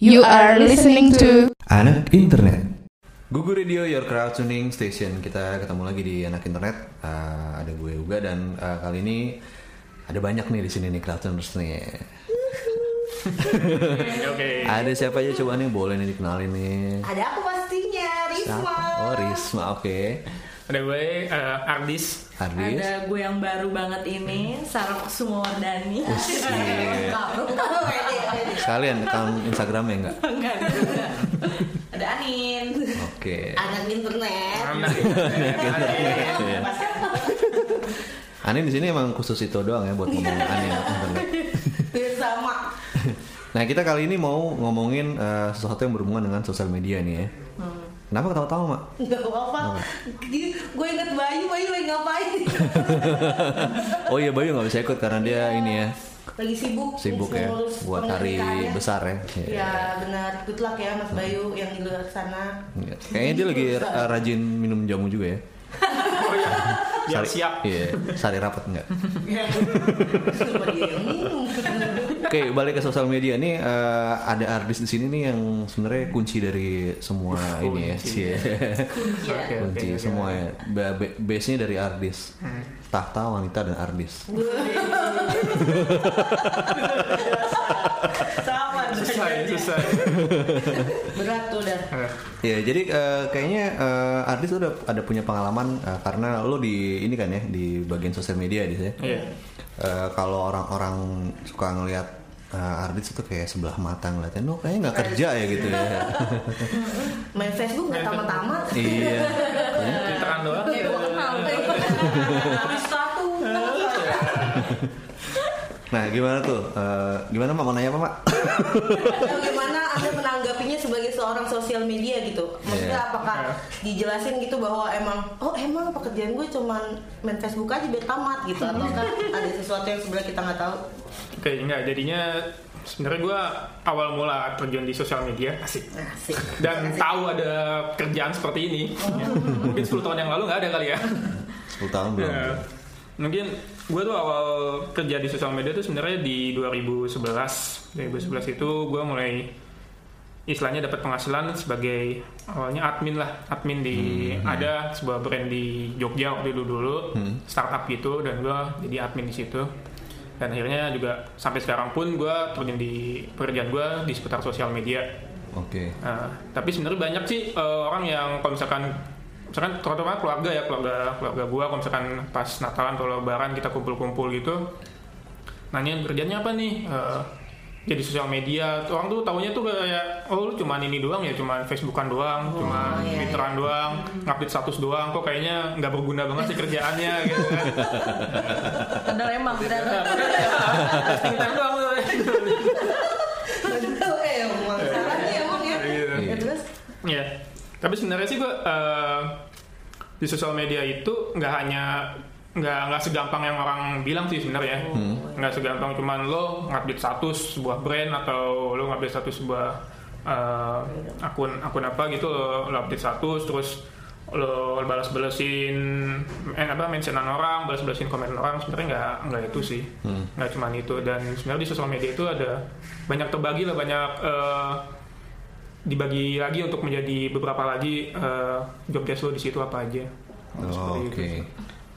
You are listening to Anak Internet. Gugu Radio Your Crowd Tuning Station. Kita ketemu lagi di Anak Internet. Uh, ada gue Uga dan uh, kali ini ada banyak nih di sini nih crowd tuners nih. Oke. Ada siapa aja coba nih boleh nih dikenalin nih. Ada aku pastinya, Risma. Siapa? Oh Risma, oke. Ada gue eh, Ardis. Ardis. Ada gue yang baru banget ini, Sarah Sumawardani. Iya. Tahu. Sekalian account Instagramnya enggak? Enggak, enggak. Ada Anin. Oke. Anak internet. Anak. Iya. Anin di sini emang khusus itu doang ya buat ngomong Anin internet. Hampir sama. Nah kita kali ini mau ngomongin eh, sesuatu yang berhubungan dengan sosial media nih ya. Kenapa ketawa-tawa mak? Gak apa-apa. Gue inget Bayu, Bayu lagi ngapain? Oh iya Bayu nggak bisa ikut karena dia ini ya Lagi sibuk. sibuk ya buat hari pernikahannya. besar ya. Ya benar, good luck ya Mas Bayu yang di luar sana. Iya. Kayaknya dia lagi eh, rajin minum jamu juga ya. Oh iya. Biar Sari- siap. Iya, sari rapat enggak? Minum. Oke, balik ke sosial media nih eh, ada artis di sini nih yang sebenarnya kunci dari semua ini ya. Cie. Oke, oke, kunci oke. semua ya. Ba- ba- Base-nya dari artis. Hmm. Tahta wanita dan artis. Susah, ya, susah. Berat tuh dah. Ya, jadi eh, kayaknya eh, artis udah ada punya pengalaman eh, karena lo di ini kan ya di bagian sosial media di saya. Iya. Eh, kalau orang-orang suka ngelihat eh, artis itu kayak sebelah mata ngeliatnya, lo kayaknya nggak kerja ya gitu ya. Main Facebook nggak tamat-tamat. iya. Twitteran doang. Kayak gue kenal. Status. Nah, gimana tuh? Eh, gimana mak mau nanya apa mak? Bagaimana anda menanggapinya sebagai seorang sosial media gitu? Maksudnya Iya. apakah dijelasin gitu bahwa emang oh emang pekerjaan gue cuman main Facebook aja biar tamat gitu atau kan ada sesuatu yang sebenarnya kita nggak tahu? Oke, enggak. Jadinya sebenarnya gue awal mula terjun di sosial media asik Asik. dan tahu ada kerjaan seperti ini. Ya. Mungkin 10 tahun yang lalu nggak ada kali ya. 10 tahun belum. Ya. Mungkin gue tuh awal kerja di sosial media tuh sebenarnya di 2011. 2011 itu gue mulai istilahnya dapat penghasilan sebagai awalnya admin lah, admin di ada sebuah brand di Jogja waktu itu dulu, startup gitu dan gue jadi admin di situ. Dan akhirnya juga sampai sekarang pun gue terjun di pekerjaan gue di seputar sosial media. Oke. Nah, tapi sebenarnya banyak sih eh, orang yang kalau misalkan misalkan terutama keluarga ya keluarga keluarga gua kalau misalkan pas Natalan atau Lebaran kita kumpul-kumpul gitu nanya kerjanya apa nih Eh, jadi sosial media orang tuh taunya tuh kayak oh lu cuman ini doang ya cuman Facebookan doang cuman iya, Twitteran doang ngupdate status doang kok kayaknya nggak berguna banget sih kerjaannya gitu kan. Padahal emang time doang tuh. Betul emang. Salahnya emang ya. Gitu. Ya, terus Iya. Tapi sebenarnya sih gue eh, di sosial media itu nggak hanya nggak nggak segampang yang orang bilang sih sebenarnya. Nggak segampang cuman lo ngupdate status sebuah brand atau lo ngupdate status sebuah eh, akun akun apa gitu lo, lo update status terus lo balas balasin eh, apa mentionan orang balas balasin komen orang sebenarnya nggak nggak itu sih. Nggak cuman itu. Dan sebenarnya di sosial media itu ada banyak terbagi lah banyak eh, dibagi lagi untuk menjadi beberapa lagi eh, job desk lo di situ apa aja. Oh, Oke. itu.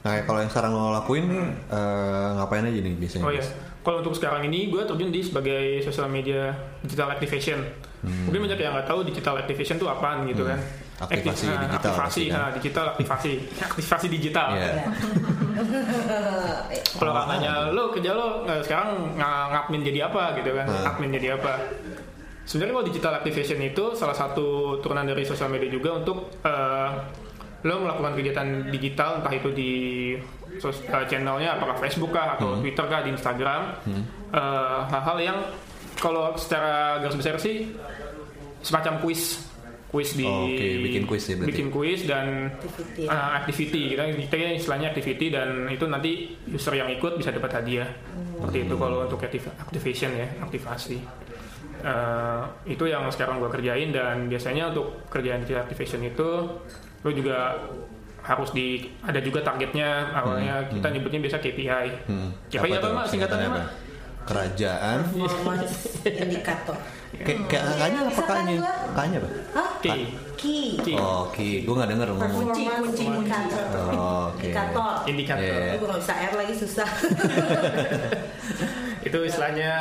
Nah, kalau yang sekarang lo lakuin nih eh, ngapain aja nih biasanya? Oh ya, kalau untuk sekarang ini gue terjun di sebagai social media digital activation. Mungkin banyak yang nggak tahu digital activation itu apaan gitu kan? Aktivasi Aktif- digital Aktivasi, kan? nah, digital aktivasi, aktivasi digital. Iya. Kalau katanya lo kerja lo eh, sekarang ng- ngadmin jadi apa gitu kan? Hmm. Admin jadi apa? Sebenarnya kalau digital activation itu salah satu turunan dari sosial media juga untuk eh, lo melakukan kegiatan digital entah itu di sos- eh, channelnya apakah Facebook kah atau Twitter kah di Instagram Eh, hal-hal yang kalau secara garis besar sih semacam kuis kuis di Oh, oke. Bikin kuis ya berarti? bikin kuis dan Activity. uh, activity kita kita istilahnya activity dan itu nanti user yang ikut bisa dapat hadiah seperti itu kalau untuk activ- activation ya aktivasi Uh, itu yang sekarang gue kerjain dan biasanya untuk kerjaan di activation itu lo juga harus di ada juga targetnya awalnya kita nyebutnya biasa KPI Hmm. KPI Apa apa, mak singkatannya mak apa? kerajaan. performance indikator Kayak kayak kakaknya apa gua? Kakaknya apa? ki Ki. Oh, Ki. Gue nggak denger ngomong. kunci kunci indikator Oh, Oke. indikator Indikator. Iya. gue nggak bisa R lagi susah Itu istilahnya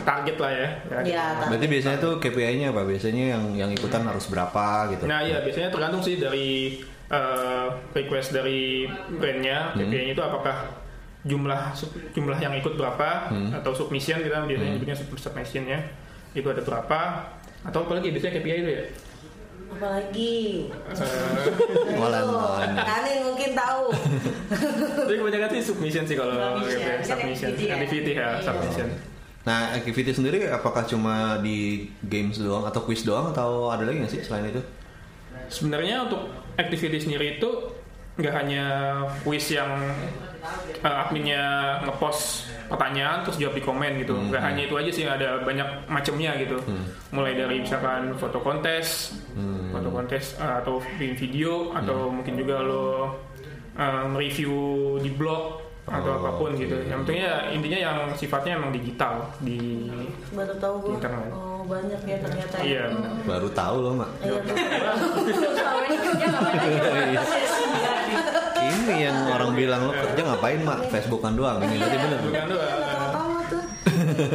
target lah ya. ya tapi Berarti biasanya tuh KPI-nya apa? Biasanya yang yang ikutan harus berapa gitu? Nah iya biasanya tergantung sih dari eh, request dari brandnya, KPI-nya itu apakah jumlah jumlah yang ikut berapa atau submission kita biasanya nyebutnya sub- submission ya itu ada berapa? Atau apalagi biasanya KPI itu ya? Apalagi? Eh, walan. Kanin mungkin tahu. Tapi kebanyakan sih submission sih kalau Submission, KPI, kan submission activity ya? activity ya Iya. submission Nah, activity sendiri apakah cuma di games doang atau quiz doang atau ada lagi nggak sih selain itu? sebenarnya untuk activity sendiri itu nggak hanya quiz yang uh, adminnya ngepost pertanyaan terus jawab di komen gitu. Nggak hanya itu aja sih ada banyak macamnya gitu. Mulai dari misalkan foto kontes foto kontes uh, atau bikin video atau mungkin juga lo uh, review di blog Oh, atau apa pun oke. gitu yang penting ya intinya yang sifatnya emang digital di baru tahu gue Internet. oh banyak ya ternyata iya Baru tahu loh, Mak. Iya. Selama ini kerja yang orang bilang lo kerja ngapain, Mak? Facebookan doang. Ini berarti bener. bukan doang tuh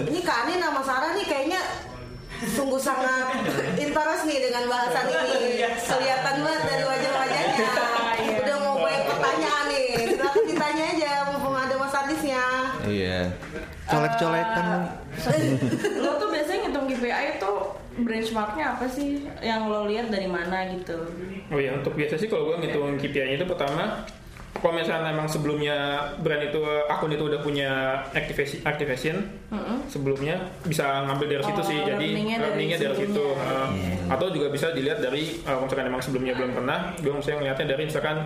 ini Kanin sama Sarah nih kayaknya sungguh sangat interest nih dengan bahasan ini kelihatan banget dari wajah-wajahnya udah mau banyak pertanyaan nih silakan ditanya aja mumpung ada Mas Adisnya Iya. Colek-colekan. lo tuh biasanya ngitung KPI itu benchmarknya apa sih? Yang lo lihat dari mana gitu? Oh iya, untuk biasa sih kalau gue ngitung KPI itu pertama kalau misalnya emang sebelumnya brand itu akun itu udah punya activation, activation sebelumnya bisa ngambil dari situ Oh, sih. Jadi learningnya dari dari, situ. sebelumnya. Uh, atau juga bisa dilihat dari uh, kalau misalkan emang sebelumnya belum pernah gue misalnya ngeliatnya dari misalkan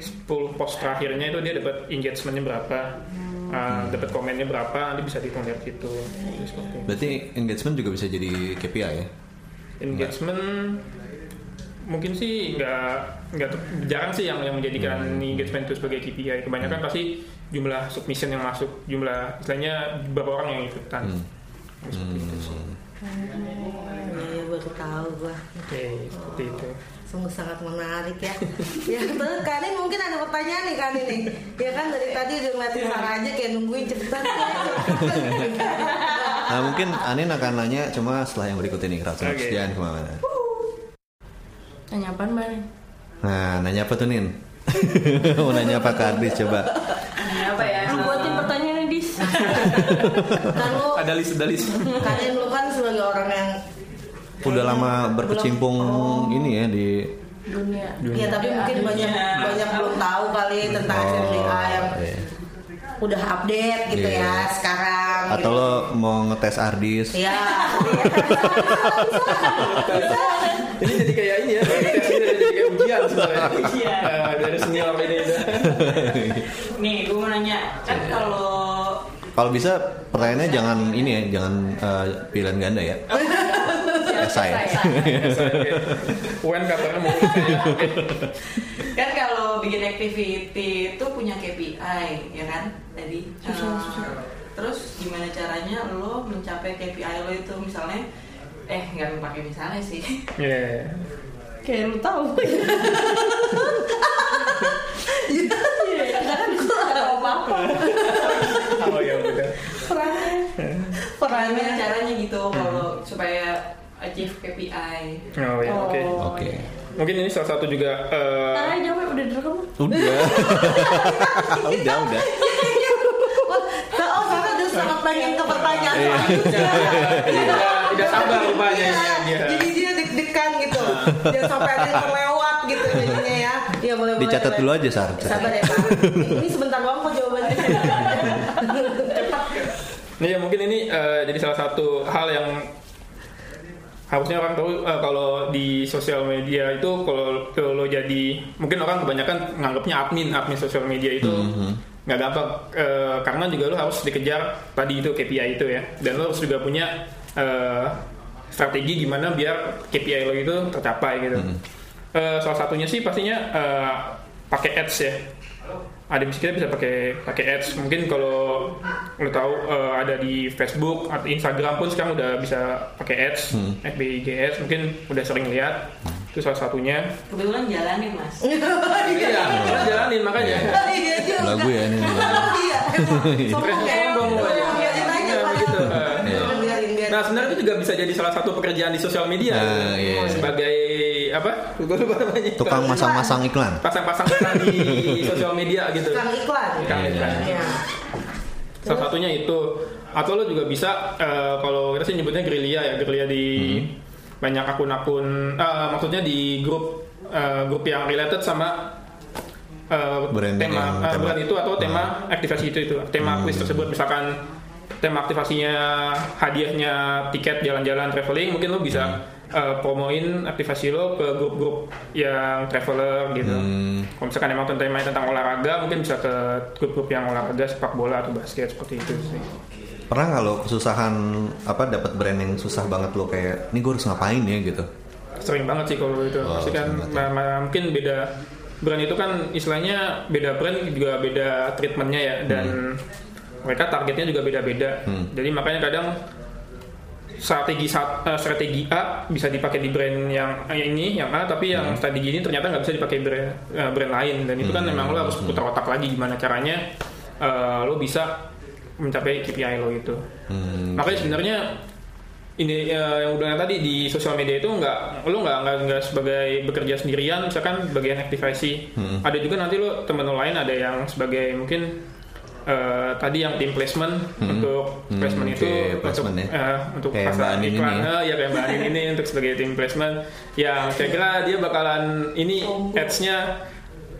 10 post terakhirnya itu dia dapat engagementnya berapa uh, dapat komennya berapa nanti bisa dihitung dari situ. Berarti engagement juga bisa jadi KPI ya? engagement mungkin sih nggak nggak jarang sih yang yang menjadikan engagement itu sebagai KPI kebanyakan pasti jumlah submission yang masuk jumlah istilahnya berapa orang yang ikutan seperti itu sih. Iya baru tahu gua. Oke seperti itu. Sungguh sangat menarik ya. Ya terus Kanin mungkin ada pertanyaan nih Kanin nih. Ya kan dari tadi udah ngeliatin Sarah aja kayak nungguin cepetan Nah mungkin Anin akan nanya cuma setelah yang berikut ini Crowd Oke. Jangan ke mana-mana. Nanya apaan mbak? Nah nanya apa tuh Nin? Mau nanya apa ke Ardis coba kan lu ada list ada list. Kanin lu kan sebagai orang yang Udah lama berkecimpung ini ya di dunia. Iya tapi mungkin banyak banyak belum tahu kali tentang Oh, SMDA yang iya. udah update gitu Iya. ya sekarang. Atau gitu. lo mau ngetes Ardis? Iya. ini jadi kayak ini ya. Kayak tes jadi kayak ujian sebenarnya. Eh, dari senior ini. Nih gue mau nanya. Kan kalau Kalau bisa pertanyaannya jangan ini ya Jangan eh, pilihan ganda ya. Esai UN katanya mau. Kan kalau bikin activity itu punya KPI ya kan tadi. Susah, susah. terus gimana caranya lo mencapai KPI lo itu? Misalnya eh nggak pakai misalnya sih. Iya. kayak lu tahu. Iya, karena kan gue nggak tahu apa-apa. Oh ya. Perannya Perannya. gimana caranya gitu kalau supaya achieve KPI Oh ya oke. Oh, Oke iya. Mungkin ini salah satu juga eh, Ntar aja jawab udah direkam Udah Udah udah Wah, oh Sarah udah sangat pengen ke pertanyaan Iya. selanjutnya. tidak tidak sabar rupanya Iya, ini dia. Jadi dia deg-degan gitu. Jangan sampai ada yang terlewat gitu jadinya ya. Iya boleh boleh. Dicatat dulu aja Sar Sabar ya Pak. Ini sebentar doang kok jawabannya. Nih ya mungkin ini eh, jadi salah satu hal yang harusnya orang tahu eh, kalau di sosial media itu kalau kalau lo jadi mungkin orang kebanyakan nganggapnya admin admin sosial media itu nggak gampang. Eh, karena juga lo harus dikejar tadi itu KPI itu ya. Dan lo harus juga punya eh, strategi gimana biar KPI lo itu tercapai gitu. Eh, salah satunya sih pastinya eh, pakai ads ya ada yang kita bisa pakai pakai ads. Mungkin kalau lo tahu eh, ada di Facebook atau Instagram pun sekarang udah bisa pakai ads FB IG ads. Mungkin udah sering lihat. Itu salah satunya. Kebetulan jalanin mas. iya kita jalanin makanya. Iya. Lagu ya ini. Iya. Sombong itu juga bisa jadi salah satu pekerjaan di sosial media Nah, iya. sebagai apa? Tukang masang-masang iklan. pasang-pasang iklan di sosial media gitu. Iklan iklan. Iklan iklan. Iya. Salah satunya itu. Atau lo juga bisa eh, kalau kita sih nyebutnya gerilya ya gerilya di banyak akun-akun. eh, maksudnya di grup eh, grup yang related sama eh, Brand tema, yang eh, tema. brand itu atau tema aktivasi itu itu tema quiz tersebut misalkan tema aktivasinya hadiahnya tiket jalan-jalan traveling mungkin lo bisa eh, promoin aktivasi lo ke grup-grup yang traveler gitu. Hmm. Kalau misalkan emang temanya tentang olahraga mungkin bisa ke grup-grup yang olahraga sepak bola atau basket seperti itu sih. Pernah nggak lo kesusahan apa dapat brand yang susah banget lo kayak ini gue harus ngapain ya gitu? Sering banget sih kalau itu. Oh, Pasti kan ya. ma- ma- mungkin beda brand itu kan istilahnya beda brand juga beda treatmentnya ya dan mereka targetnya juga beda-beda. Hmm. Jadi makanya kadang strategi eh, strategi A bisa dipakai di brand yang yang ini yang A tapi yang strategi ini ternyata nggak bisa dipakai brand eh, brand lain dan itu kan Hmm. memang lo harus putar otak lagi gimana caranya eh, lo bisa mencapai KPI lo itu. Hmm, Makanya sebenarnya ini eh, yang udah tadi di sosial media itu nggak lo nggak nggak nggak sebagai bekerja sendirian misalkan bagian aktivasi Hmm. ada juga nanti lo temen lo lain ada yang sebagai mungkin eh, tadi yang tim placement untuk Hmm, placement itu placement untuk ya. eh, untuk Kayak pasar Mbak Anin iklan ini ya. Eh, ya kayak mbak Anin ini untuk sebagai tim placement yang saya kira dia bakalan ini ads-nya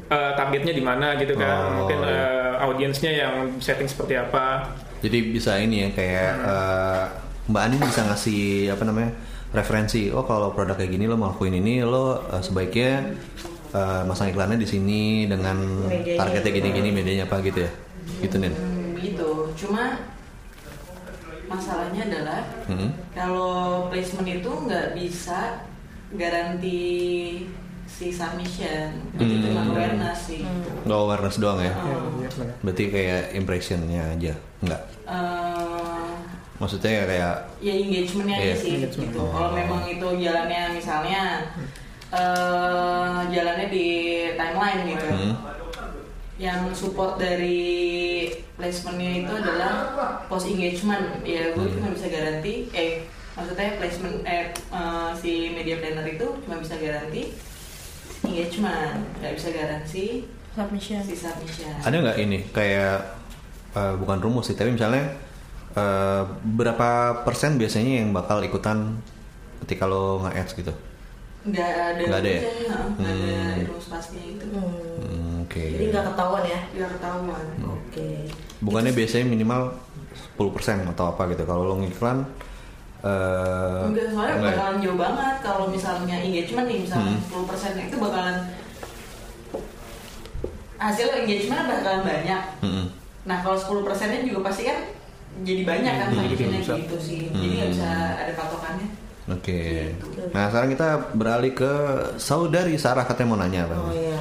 eh, targetnya di mana gitu kan Oh, mungkin iya. eh, audiensnya yang setting seperti apa Jadi bisa ini ya kayak eh, Mbak Anin bisa ngasih apa namanya referensi. Oh kalau produk kayak gini lo mau lakuin ini lo eh, sebaiknya eh, masang iklannya di sini dengan targetnya gini-gini medianya apa gitu ya? Gitu nih. Hmm, gitu. Cuma masalahnya adalah Hmm. kalau placement itu nggak bisa garansi si submission. Hmm. cuma awareness sih. Nggak awareness doang ya? Oh. Berarti kayak impressionnya aja, nggak? Eh, Maksudnya ya kayak ya engagementnya aja Iya. sih Engagement. gitu. Kalau memang itu jalannya misalnya eh jalannya di timeline gitu. hmm, Yang support dari placementnya itu adalah post engagement. Ya gue cuma bisa garanti. Eh maksudnya placement eh eh, si media planner itu cuma bisa garanti engagement, nggak bisa garansi submission si submission. ada nggak ini kayak eh, bukan rumus sih, tapi misalnya eh, berapa persen biasanya yang bakal ikutan ketika lo nge-ads gitu? Nggak ada. Nggak ada ya? nggak ada Hmm. rumus pastinya itu. Hmm, Oke. Jadi nggak ketahuan ya. Biar ketahuan. Oke. Bukannya biasanya minimal 10% atau apa gitu. Kalau lo ngiklan eh Enggak, soalnya enggak bakalan jauh banget kalau misalnya engagement nih, misalnya Hmm. 10% itu bakalan hasil engagement bakalan banyak. Mm-mm. Nah, kalau 10 persennya juga pasti kan jadi banyak kan Hmm, gitu sih. Jadi nggak Hmm. bisa ada patokannya. Oke. Gitu. Nah sekarang kita beralih ke saudari Sarah katanya mau nanya apa? Oh iya.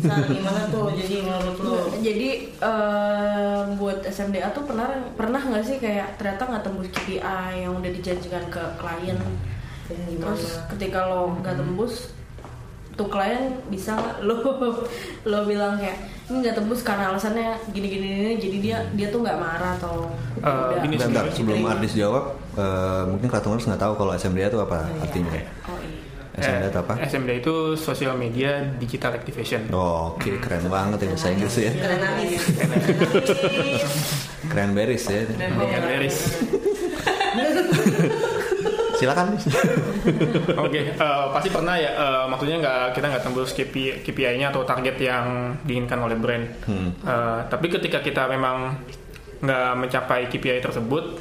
Sar, gimana tuh? Jadi menurut lo? jadi eh, buat SMDA tuh pernah pernah nggak sih kayak ternyata nggak tembus KPI yang udah dijanjikan ke klien gimana? terus ketika lo nggak tembus tuh klien bisa nggak lo lo bilang kayak ini nggak tembus karena alasannya gini gini gini jadi dia dia tuh nggak marah atau Eh, udah gini Bentar, sebelum. Ardis jawab, eh, mungkin Kratoners nggak tahu kalau SMDA itu apa artinya. oh iya SMDA itu apa? Eh, SMD itu Social Media Digital Activation. Oh, Oke, keren banget ya bahasa Inggris ya. Keren abis. Keren beris ya. Dengan beres. Silakan. Oke, eh, pasti pernah ya. eh, maksudnya nggak kita nggak tembus KPI, KPI-nya atau target yang diinginkan oleh brand. Hmm. Eh, tapi ketika kita memang nggak mencapai KPI tersebut,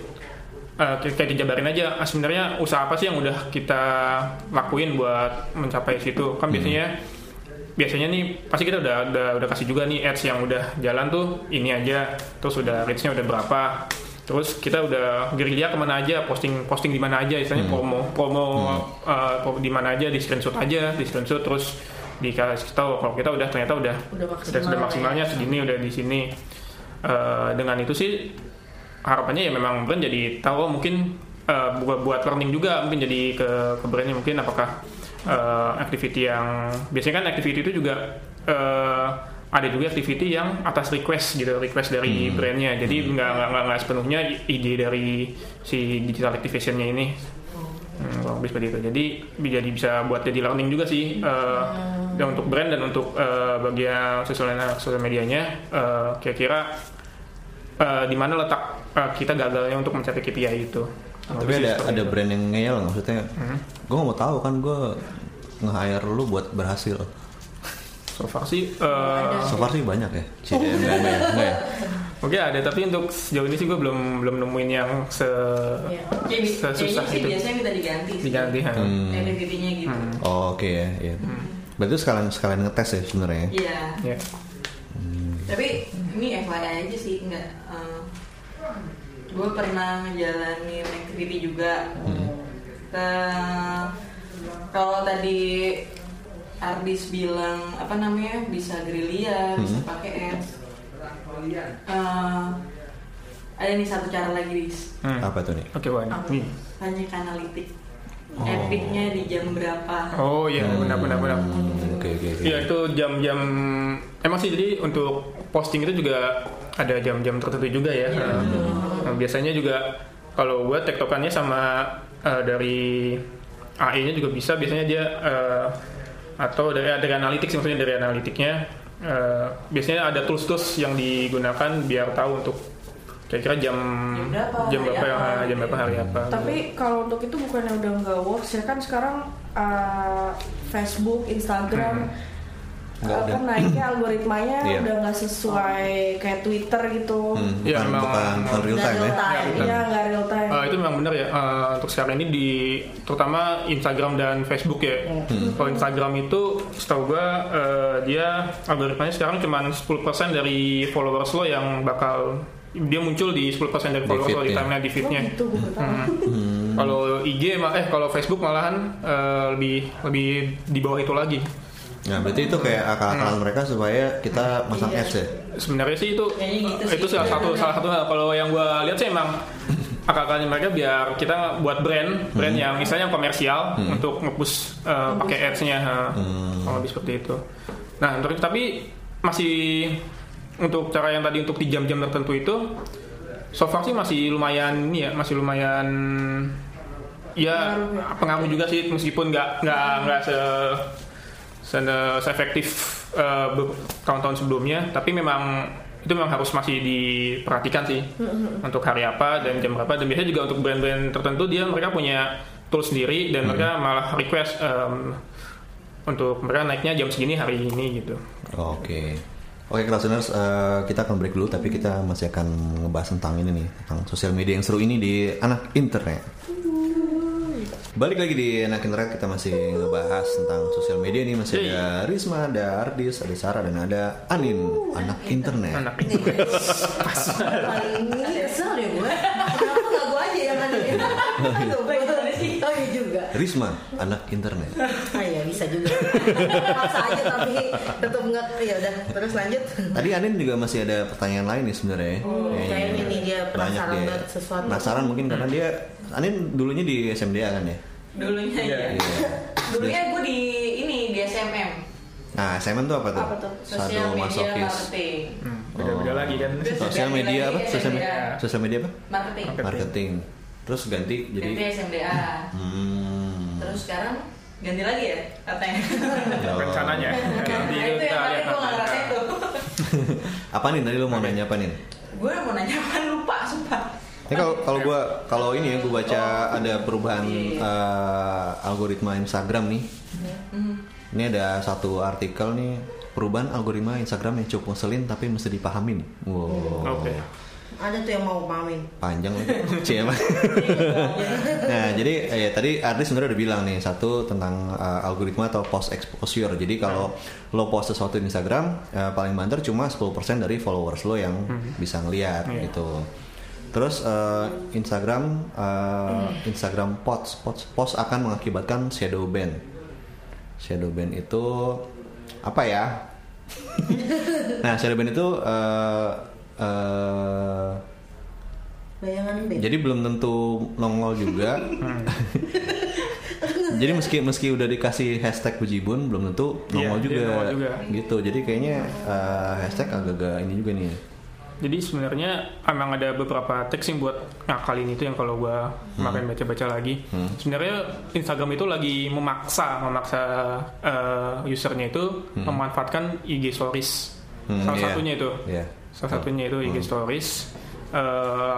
eh, kayak dijabarin aja. ah, sebenarnya usaha apa sih yang udah kita lakuin buat mencapai situ? Kan biasanya biasanya nih pasti kita udah udah udah kasih juga nih ads yang udah jalan tuh ini aja terus udah reach-nya udah berapa terus kita udah gerilya ke mana aja posting posting di mana aja istilahnya promo promo uh, pro- di mana aja di screenshot aja di screenshot terus dikasih tahu kalau kita udah ternyata udah Udah maksimal sudah ya. maksimalnya segini udah di sini. Eh, dengan itu sih harapannya ya memang brand jadi tahu oh, mungkin eh, buat buat learning juga mungkin jadi ke ke brandnya mungkin apakah eh, activity yang biasanya kan activity itu juga eh, ada juga activity yang atas request gitu request dari brandnya jadi nggak nggak nggak nggak sepenuhnya ide dari si digital activationnya ini Hmm, kurang lebih seperti itu. Jadi jadi bisa buat jadi learning juga sih eh, dan untuk brand dan untuk eh, bagian sosial sosial medianya eh, kira-kira eh, di mana letak eh, kita gagalnya untuk mencapai KPI itu. Kurang Tapi ada ada itu. Hmm. brand yang ngeyel maksudnya? Gue nggak mau tahu kan gue nge-hire lu buat berhasil. So far sih eh, So far sih banyak ya. Cie, enggak, enggak, ya? enggak ya? Oke ada tapi untuk sejauh ini sih gue belum belum nemuin yang se. Kayak bi- sesusah itu biasanya minta diganti sih. diganti. ha. Hmm. Activity-nya gitu. Oh, Oke ya, iya. Berarti itu sekalian sekalian ngetes ya sebenarnya. ya? Iya. Ya. Tapi ini FYI aja sih enggak gue pernah ngejalanin activity juga. Ke- kalau tadi Ardis bilang apa namanya bisa gerilya, bisa pakai ads. Eh, ada nih satu cara lagi dis Hmm. Apa tuh nih? Oke wah ini. tanya ke analitik epicnya di jam berapa Oh iya benar benar benar. Hmm, Oke oke oke. Iya itu jam-jam emang sih jadi untuk posting itu juga ada jam-jam tertentu juga ya. Nah, biasanya juga kalau gue tektokannya sama eh, dari AI-nya juga bisa biasanya dia eh, atau dari dari analitik maksudnya dari analitiknya eh, biasanya ada tools-tools yang digunakan biar tahu untuk kira-kira jam Jam berapa, jam hari berapa ya, apa, jam berapa hari apa. Tapi kalau untuk itu bukannya udah nggak works ya kan sekarang uh, Facebook, Instagram Nggak uh, ada. kan naiknya algoritmanya Iya. udah nggak sesuai kayak Twitter gitu. Hmm, Iya, memang- bukan, bukan real Nggak time ya. real time. Iya, Iya nggak real time. Eh, itu memang benar ya eh, untuk sekarang ini di terutama Instagram dan Facebook ya. Kalau Instagram itu setahu gua eh, dia algoritmanya sekarang cuma 10% dari followers lo yang bakal dia muncul di 10% dari Di followers lo di feed-nya. timeline di Oh feednya. gitu gue nggak tahu. Kalau IG ma- eh kalau Facebook malahan eh, lebih lebih di bawah itu lagi. Nah berarti itu kayak akal-akalan mereka supaya kita masang ads ya. Sebenarnya sih itu gitu sih. itu salah satu salah satu hal. kalau yang gua lihat sih emang akal-akalnya mereka biar kita buat brand brand yang misalnya yang komersial untuk nge-push eh, pakai ads-nya ha. kalau lebih seperti itu. Nah, untuk tapi masih untuk cara yang tadi untuk di jam-jam tertentu itu so far sih masih lumayan ini ya, masih lumayan ya pengaruh juga sih meskipun nggak nggak nggak se se- efektif tahun-tahun sebelumnya tapi memang itu memang harus masih diperhatikan sih untuk hari apa dan jam berapa dan biasanya juga untuk brand-brand tertentu dia mereka punya tool sendiri dan mereka malah request em, untuk mereka naiknya jam segini hari ini gitu Oke. Oke, listeners, eh, kita akan break dulu, tapi kita masih akan ngebahas tentang ini nih, tentang sosial media yang seru ini di anak internet. Balik lagi di anak internet, kita masih ngebahas tentang sosial media nih, masih ada Risma, ada Ardis, ada Sarah, dan ada Anin, anak internet. anak internet. Kali ini kesel deh gue. Kenapa nggak gue aja yang Oh iya juga. Risma, anak internet. Ah iya bisa juga. Paksa aja tapi tetap nggak. Ya udah terus lanjut. Tadi Anin juga masih ada pertanyaan lain nih sebenarnya. Oh, kayaknya nih dia penasaran banget sesuatu. Penasaran mungkin karena dia Anin dulunya di SMDA kan ya. dulunya ya Iya. dulunya gue di ini di SMM Nah, SMN tuh apa tuh? Apa tuh? sosial media Sadomasokis. marketing Hmm, beda-beda lagi kan Sosial media apa? Sosial, SMDA. sosial media apa? marketing Marketing. Marketing. Terus ganti jadi ganti SMDA hmm. terus sekarang ganti lagi ya katanya Oh. rencananya Oke. nanti nah itu yang tapi gue nggak tuh Apa nih tadi lu mau nanya apa nih? gue mau nanya apa lupa sumpah Ini kalau kalau gua kalau ini ya gua baca ada perubahan eh, algoritma Instagram nih. Ini ada satu artikel nih perubahan algoritma Instagram yang cukup ngeselin tapi mesti dipahamin. Wow. oke Ada tuh yang mau pamin. panjang lagi Cie, apa? nah jadi ya tadi artis sebenarnya udah bilang nih satu tentang eh, algoritma atau post exposure jadi kalau lo post sesuatu di Instagram eh, paling banter cuma 10% dari followers lo yang bisa ngeliat Iya. gitu terus eh, Instagram eh, Instagram post, post post akan mengakibatkan shadow ban shadow ban itu apa ya? nah, Cirebon itu eh, eh, Bayangan B. jadi belum tentu nongol juga. jadi meski meski udah dikasih hashtag Bejibun belum tentu nongol Iya, juga. nongol juga. Gitu. Jadi kayaknya eh, hashtag agak-agak ini juga nih. Jadi sebenarnya emang ada beberapa teks yang buat ngakalin itu yang kalau gua kemarin baca-baca lagi. Hmm. Sebenarnya Instagram itu lagi memaksa memaksa eh, usernya itu memanfaatkan IG Stories. Hmm, Salah iya. satunya itu. Iya. Salah satunya itu IG Stories. Eh,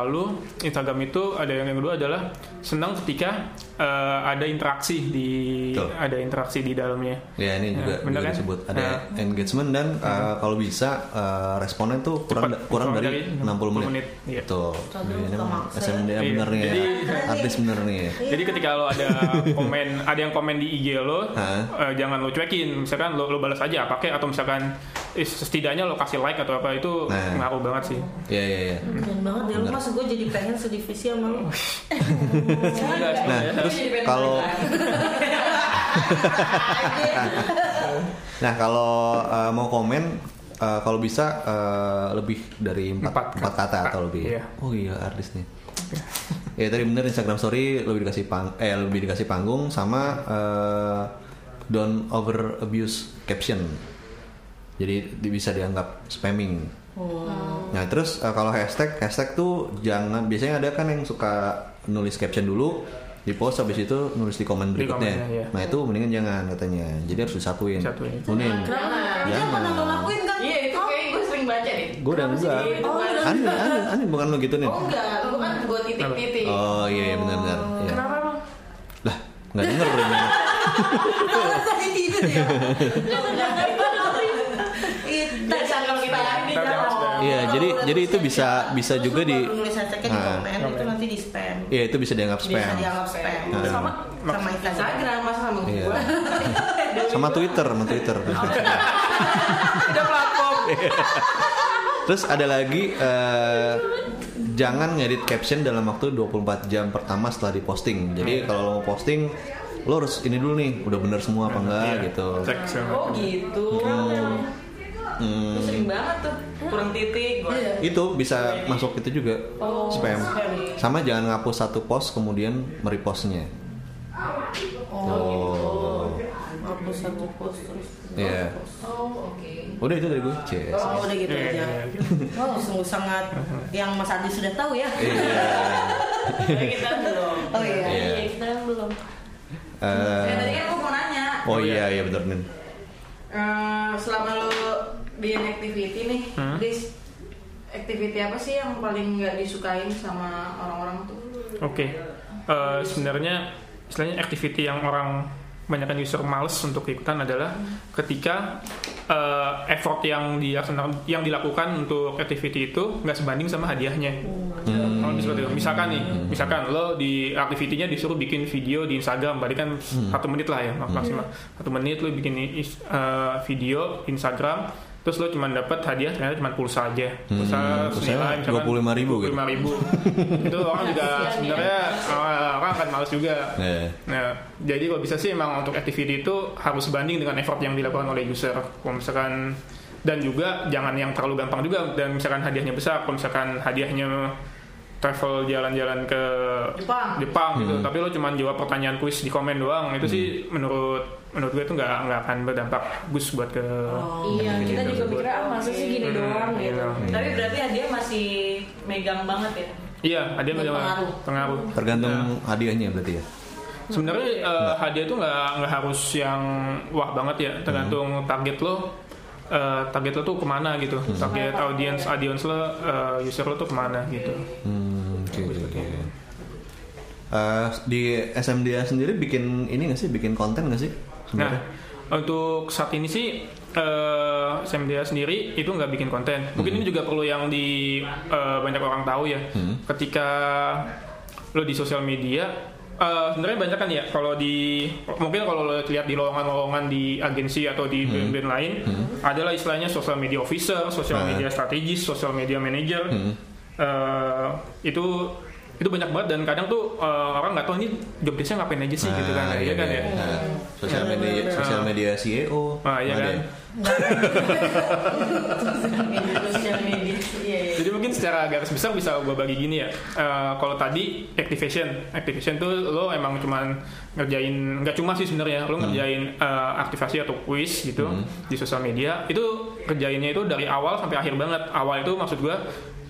lalu Instagram itu ada yang kedua adalah senang ketika eh, ada interaksi di Betul. ada interaksi di dalamnya. Ya ini Ya, juga, bener juga kan? disebut ada Nah. engagement dan uh, kalau bisa uh, responnya tuh kurang Cepat, kurang kurang dari dari 60 menit. 60 menit, iya. Tuh. Ini emang maksa ya. SMD Iya. bener nih ya. Jadi- Artis bener nih ya. Jadi ketika lo ada komen, ada yang komen di IG lo, eh, jangan lo cuekin. Misalkan lo, lo balas aja apa kek atau misalkan setidaknya lo kasih like atau apa itu Nah. ngaruh banget sih. Iya iya iya. Keren banget ya lu mas gue jadi pengen sedivisi sama lu. Nah, terus kalau Nah, kalau uh, mau komen uh, kalau bisa uh, lebih dari empat, Empat empat kata kata. atau lebih. Iya. Oh iya artis nih. ya tadi bener Instagram story lebih dikasih pang eh lebih dikasih panggung sama uh, don't over abuse caption. Jadi di- bisa dianggap spamming. Nah terus uh, kalau hashtag hashtag tuh jangan biasanya ada kan yang suka nulis caption dulu di post habis itu nulis di komen Di berikutnya. komennya, iya. Nah itu mendingan jangan katanya. Jadi harus disatuin. Disatuin. Kuning. Kenapa? Dia Jangan. lo lakuin kan? Iya itu kayak gue sering baca deh. Gue udah enggak. Oh, Aneh, aneh, aneh bukan lo gitu nih. Oh enggak, gue kan gue titik-titik. Oh iya iya benar-benar. Iya. Kenapa emang? Lah nggak denger ini. Kalau tadi tidur ya. Itu Biasa kalau kita ini Kita jangan spam. Iya jadi jadi itu bisa bisa juga di nulis hashtagnya di Nah. komen itu nanti di spam. Iya itu bisa dianggap Bisa spam. dianggap spam. Nah. Sama sama Instagram. Instagram masa sama Iya. gue. Sama Twitter, sama Twitter. Ada platform. Terus ada lagi eh, jangan ngedit caption dalam waktu 24 jam pertama setelah diposting. Jadi kalau lo mau posting lo harus ini dulu nih, udah bener semua apa enggak Iya. gitu. Oh gitu. Hmm, Gue sering banget tuh kurang titik gue. itu bisa masuk itu juga spam. Sama jangan ngapus satu post kemudian merepostnya. Oh. Hapus satu post terus. Iya. Oh oke. Udah itu dari gue. Cies. Oh udah gitu Iya, aja. iya, iya. Oh sungguh sangat yang Mas Adi sudah tahu ya. Iya. Ya, kita belum. Oh iya. Iya. Iya, kita yang belum. Eh, Ya, tadi kan gue mau nanya. oh iya iya bener Nin. Eh, selama lo di activity nih, Hmm? Dis, activity apa sih yang paling nggak disukain sama orang-orang tuh? Oke. Eh, sebenarnya istilahnya activity yang orang kebanyakan user males untuk ikutan adalah ketika eh, effort yang dia yang dilakukan untuk activity itu nggak sebanding sama hadiahnya. Hmm. Kalau seperti itu. Misalkan nih, misalkan lo di activity-nya disuruh bikin video di Instagram, berarti kan satu menit lah ya mak- maksimal. Satu menit lo bikin eh, video Instagram, terus lo cuma dapat hadiah ternyata cuma pulsa aja. Pulsa Hmm, senilai misalkan 25.000 gitu. 25.000. itu orang juga sebenarnya eh, orang akan males juga. Iya. Nah, jadi kalau bisa sih emang untuk activity itu harus sebanding dengan effort yang dilakukan oleh user. Kalau misalkan dan juga jangan yang terlalu gampang juga dan misalkan hadiahnya besar, kalau misalkan hadiahnya travel jalan-jalan ke Jepang. Jepang gitu, Hmm. tapi lo cuma jawab pertanyaan kuis di komen doang, itu sih menurut menurut gue itu nggak nggak akan berdampak bagus buat ke Iya, kita juga mikirnya ah masa sih gini doang gitu. Iya. Tapi berarti dia masih megang banget ya. Iya, hadiah nggak Berpengaruh. pengaruh. Tergantung Nah. hadiahnya berarti ya. Sebenarnya eh, hadiah itu nggak nggak harus yang wah banget ya, tergantung target lo. eh, target lo tuh ke mana gitu, target audience audience lo, eh, user lo tuh ke mana gitu. Hmm, oke oke Eh, di SMDA sendiri bikin ini nggak sih, bikin konten nggak sih? Nah, sebenarnya? untuk saat ini sih eh SMDA sendiri itu nggak bikin konten. Mungkin ini juga perlu yang di eh, banyak orang tahu ya. Ketika lo di sosial media, eh, sebenarnya banyak kan ya. Kalau di mungkin kalau lo lihat di lowongan-lowongan di agensi atau di brand-brand lain, adalah istilahnya social media officer, social Ah. media strategis, social media manager. Eh, itu itu banyak banget dan kadang tuh eh, orang nggak tahu ini job desk-nya ngapain aja sih gitu kan Ah, ya iya, kan iya. ya Ah. Sosial media, sosial media CEO. Ah, iya kan? ya? iya iya Jadi mungkin secara garis besar bisa gue bagi gini ya. Eh, kalau tadi activation, activation tuh lo emang cuman ngerjain, nggak cuma sih sebenarnya, lo ngerjain eh, aktivasi atau quiz gitu di sosial media. Itu kerjainnya itu dari awal sampai akhir banget. Awal itu maksud gue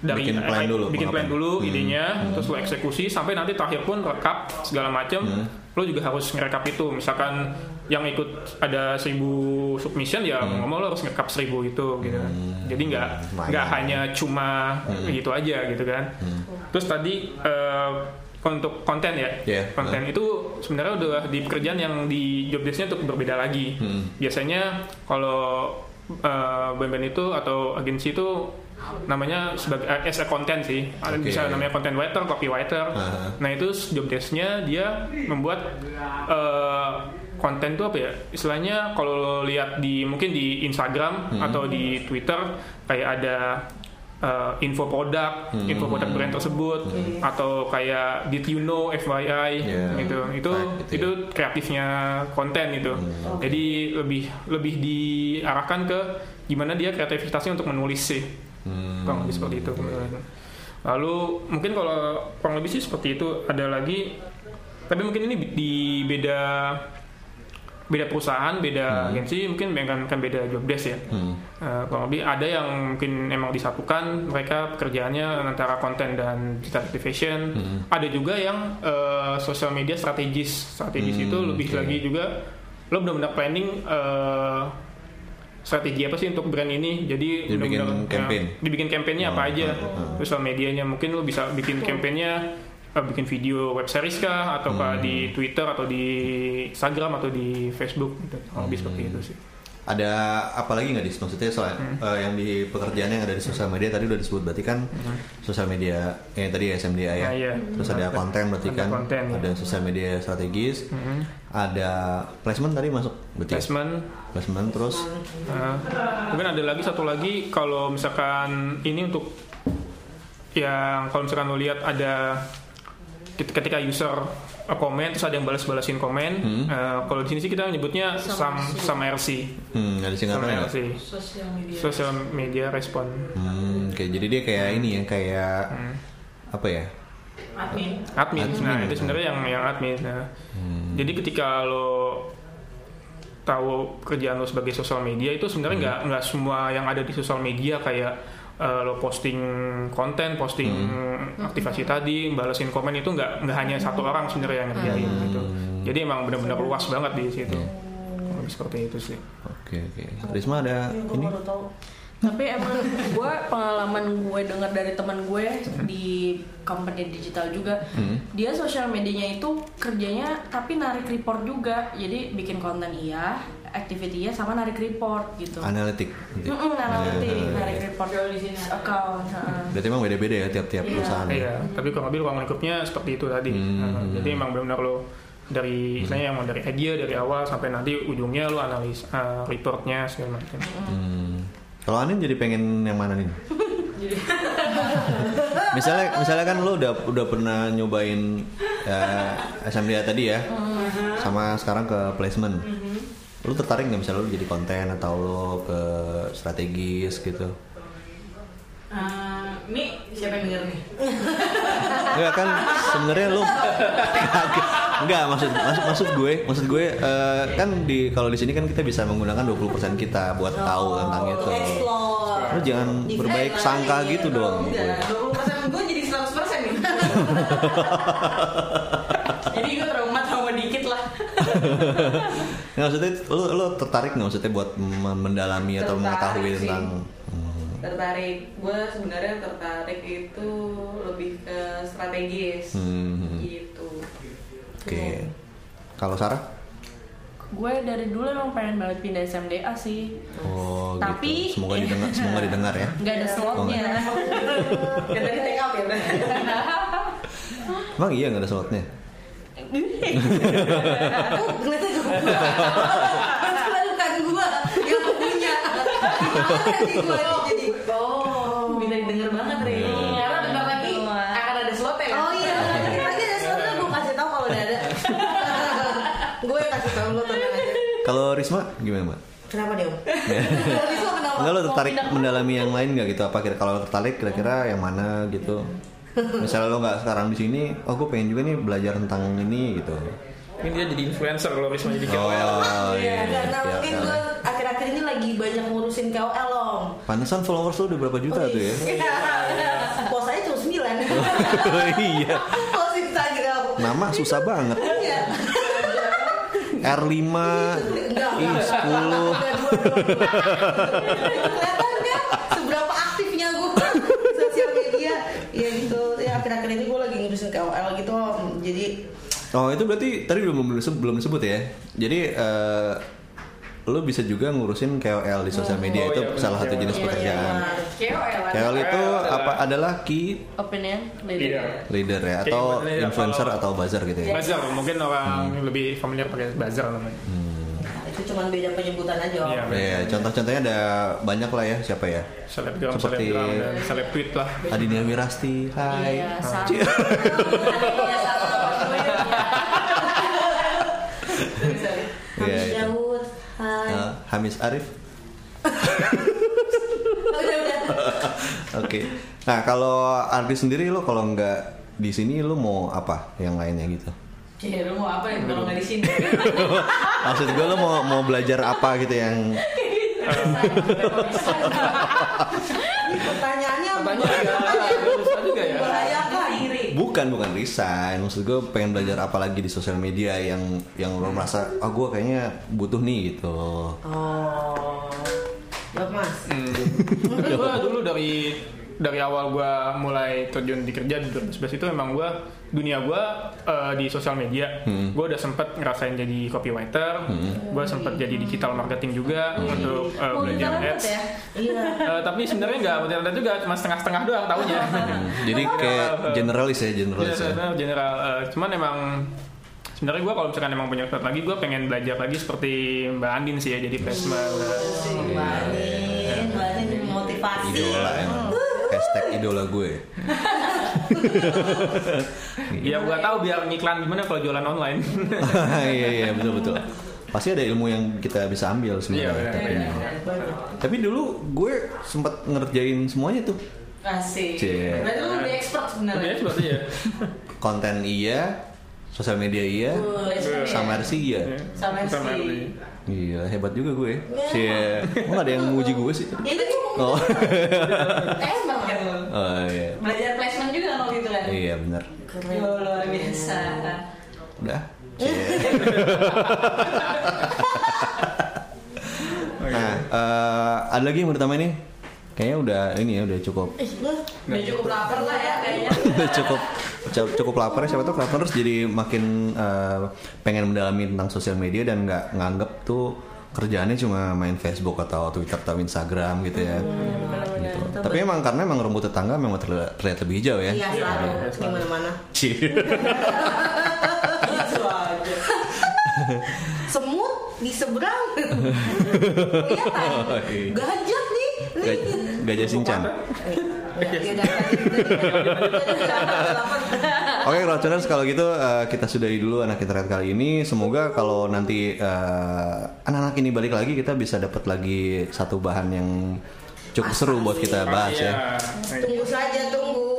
dari Bikin plan eh, dulu, bikin plan dulu Hmm. idenya, terus lo eksekusi sampai nanti terakhir pun rekap segala macam. Lo juga harus ngerekap itu. Misalkan yang ikut ada 1000 submission ya mau ngomong lo harus ngerekap 1000 itu gitu. Jadi nggak nggak hanya cuma gitu aja gitu kan. Terus tadi eh, untuk konten ya, Iya. konten itu sebenarnya udah di pekerjaan yang di job desk-nya untuk berbeda lagi. Hmm. Biasanya kalau eh, band-band itu atau agensi itu namanya sebagai eh, as a content sih, Ada Oke. bisa namanya content writer, copywriter. Aha. Nah itu job desk-nya dia membuat eh, konten tuh apa ya? Istilahnya kalau lo lihat di mungkin di Instagram Hmm. atau di Twitter kayak ada eh, info produk, Hmm. info produk brand tersebut, atau kayak did you know FYI Yeah. gitu. Itu Fact gitu ya. itu kreatifnya konten gitu. Jadi lebih lebih diarahkan ke gimana dia kreativitasnya untuk menulis sih. Hmm. Kurang lebih seperti itu. Lalu mungkin kalau kurang lebih sih seperti itu. Ada lagi, tapi mungkin ini di beda beda perusahaan, beda agensi, mungkin kan, kan beda job desk ya. Hmm. Eh, kurang lebih ada yang mungkin emang disatukan mereka pekerjaannya antara konten dan digital activation. Ada juga yang eh, social media strategis. Strategis Hmm, itu lebih oke. lagi juga lo benar-benar planning eh, strategi apa sih untuk brand ini. Jadi Jadi bikin benar-benar, campaign. ya, dibikin campaignnya apa Oh, aja. oh, oh. Sosial medianya mungkin lo bisa bikin campaignnya eh, bikin video web series kah atau Hmm. di Twitter atau di Instagram atau di Facebook gitu. Lebih seperti Hmm. itu sih. Ada apa lagi nggak di maksudnya soal eh, yang di pekerjaan yang ada di sosial media tadi udah disebut berarti kan sosial media yang tadi SMDA ya. Ah, iya. Terus ada konten berarti Ada kan. konten, ya. Ada sosial media strategis. Mhm. Ada placement tadi masuk berarti. ya? Placement terus Nah, mungkin ada lagi satu lagi kalau misalkan ini untuk yang kalau misalkan lo lihat ada ket- ketika user uh, komen terus ada yang balas-balasin komen Hmm. eh, kalau di sini sih kita nyebutnya sam sam RC hmm, ada sam nggak? RC sosial media social media respon Hmm, oke jadi dia kayak ini ya kayak Hmm. apa ya? admin admin, Admin, nah ya. itu sebenarnya yang yang admin nah. Hmm. jadi ketika lo tahu kerjaan lo sebagai sosial media itu sebenarnya nggak nggak semua yang ada di sosial media kayak eh, lo posting konten, posting aktivasi tadi, balesin komen itu nggak nggak hanya satu orang sebenarnya yang ngerjain gitu. Jadi emang benar-benar luas banget di situ. Lebih seperti itu sih. Oke oke. Risma ada Gue ini? Tapi emang gue pengalaman gue dengar dari teman gue di company digital juga, Hmm. dia sosial medianya itu kerjanya tapi narik report juga. Jadi bikin konten iya, activity iya sama narik report gitu. Analitik. Mm-mm, analitik, Ya. narik report Kalau di sini account. Berarti emang beda-beda ya tiap-tiap Iya. perusahaan. ya? Iya, tapi kurang lebih ruang lingkupnya seperti itu tadi. Hmm. Nah, jadi emang benar-benar lo dari istilahnya yang mau dari idea dari awal sampai nanti ujungnya lo analis eh, reportnya segala macam. Hmm. Kalau Anin jadi pengen yang mana nih? misalnya misalnya kan lo udah udah pernah nyobain ya, SMDA tadi ya, sama sekarang ke placement. Lo tertarik nggak misalnya lo jadi konten atau lo ke strategis gitu? Eh, ini siapa yang denger nih Enggak kan sebenarnya lu enggak maksud maksud maksud gue maksud gue eh, kan di kalau di sini kan kita bisa menggunakan 20% kita buat tahu tentang itu. Explore. Lu jangan Defend berbaik lah, sangka iya. gitu dong. Enggak, 20% gue jadi 100% nih Jadi gue trauma trauma dikit lah Nggak, maksudnya lu lu tertarik nggak maksudnya buat mendalami atau Tertarik mengetahui sih. tentang Tertarik, gue sebenarnya tertarik itu lebih ke strategis hmm, Gitu Oke. Kalau Sarah? Gue dari dulu emang pengen banget pindah SMDA sih. Oh Tapi- gitu. Semoga didengar semoga didengar ya. Nggak ada slotnya. Yang tadi take out ya Emang iya nggak ada slotnya? Aku ngeliatnya ke gua. Masalah bukan gua yang punya. Jadi gua jadi. Didengar banget Ri Karena bentar lagi akan ada slotnya kan? Oh iya, lagi ada sesuatu gue kasih tahu kalau udah ada. gue yang kasih tahu lo tenang aja. Kalau Risma gimana, Mbak? Kenapa dia? Risma kenapa? Enggak lo tertarik mendalami yang lain nggak gitu? Apa kira kalau tertarik kira-kira yang mana gitu? Misalnya lo nggak sekarang di sini, oh gue pengen juga nih belajar tentang ini gitu. Ini dia jadi influencer kalau Risma jadi KOL. Oh iya. Karena iya, mungkin iya. gue akhir-akhir ini lagi banyak ngurusin KOL. Pantesan followers lo udah berapa juta tuh ya? Bos saya cuma 9 iya. Bos Instagram Nama susah banget. Iya R5 Enggak, Ih, 10 Enggak, dua, dua, dua. Kelihatan kan seberapa aktifnya gue sosial media Ya gitu, ya akhir-akhir ini gue lagi ngurusin KOL gitu Jadi Oh itu berarti tadi belum belum disebut, belum disebut ya. Jadi eh, lo bisa juga ngurusin KOL di sosial media Oh, itu iya, salah satu jenis Iya, pekerjaan. iya, KOL KOL itu KOL adalah- apa adalah key Opinion Iya. leader. leader ya atau ya, influencer atau buzzer gitu ya. Buzzer, mungkin orang lebih familiar pakai buzzer namanya. itu cuma beda penyebutan aja Iya. Ya, contoh-contohnya ada banyak lah ya siapa ya? Selebgram, Seperti- selebgram, dan seleb tweet lah. Adinia Wirasti, Hai. Iya. Iya. Iya, Hamis itu. Daud Hai Hamis Arif. Udah, udah. Oke. Nah kalau artis sendiri lo kalau nggak di sini lo mau apa yang lainnya gitu? Ya lu mau apa ya kalau nggak di sini? Maksud gue lo mau mau belajar apa gitu yang Ini pertanyaannya Pertanyaan juga, susah juga ya. Membahayakan bukan bukan resign. Maksud gue pengen belajar apa lagi di sosial media yang yang lo merasa ah gue kayaknya butuh nih gitu. Oh Jawab mas Hmm. gue dulu dari dari awal gue mulai terjun di kerja di 2011 itu emang gue dunia gue eh, di sosial media Hmm. gue udah sempet ngerasain jadi copywriter gue sempet jadi digital marketing juga untuk eh, Oh, belajar ads ya? Iya Eh, tapi sebenarnya nggak multi juga cuma setengah-setengah doang tahunya Jadi kayak generalis ya generalis ya. Iya, general. eh, cuman emang sebenarnya gue kalau misalkan emang punya lagi gue pengen belajar lagi seperti Mbak Andin sih ya jadi placement. Mbak Anin Mbak Anin motivasi Idola emang. Hashtag idola gue. Ya gue tahu biar ngiklan gimana kalau jualan online. iya iya betul betul. Pasti ada ilmu yang kita bisa ambil Iya, sebenarnya. benar. tapi, Banyak. tapi dulu gue sempat ngerjain semuanya tuh. Asik. Cie. Berarti lu lebih expert Lebih sebenarnya. seperti ya. Konten iya, sosial media iya, ya? sama RC iya. Sama RC. Iya hebat juga gue. Cie, gak ada yang muji gue sih? Ya itu cuma Oh, Expert kan lu. Oh iya. Belajar placement juga kan waktu itu kan? Iya benar. Yo, luar biasa. Udah. Cie. nah, eh, ada lagi yang ditambahin nih? Kayaknya udah ini ya udah cukup Udah cukup lapar lah ya kayaknya. udah cukup cu- cukup lapar ya siapa tuh terus jadi makin eh, pengen mendalami tentang sosial media dan nggak nganggep tuh kerjaannya cuma main Facebook atau Twitter atau Instagram gitu ya. Tapi emang karena emang rumput tetangga memang terlihat, terlihat lebih hijau ya. Iya selalu Cie. Gitu aja. Semut di seberang Kelihatan Oh, iya. Gajah nih Gaj- Gajah Sinchan. Ya, ya udah, lanjut. Oke, Rockers kalau gitu eh, kita sudahi dulu anak internet kali ini. Semoga kalau nanti eh, anak-anak ini balik lagi kita bisa dapat lagi satu bahan yang cukup seru buat kita bahas ya. Tunggu saja tunggu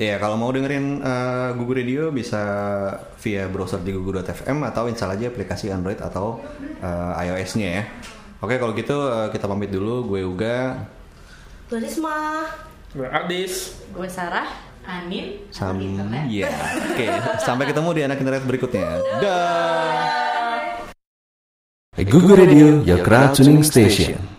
Ya, kalau mau dengerin eh, Gugu Radio bisa via browser di gugu.fm atau install aja aplikasi Android atau eh, iOS-nya ya. Oke, kalau gitu eh, kita pamit dulu. Gue Uga. Risma Gue Ardis. Gue Sarah. Anin. Sam ya. Oke, sampai ketemu di anak internet berikutnya. Dah. Google Radio, your crowd tuning station.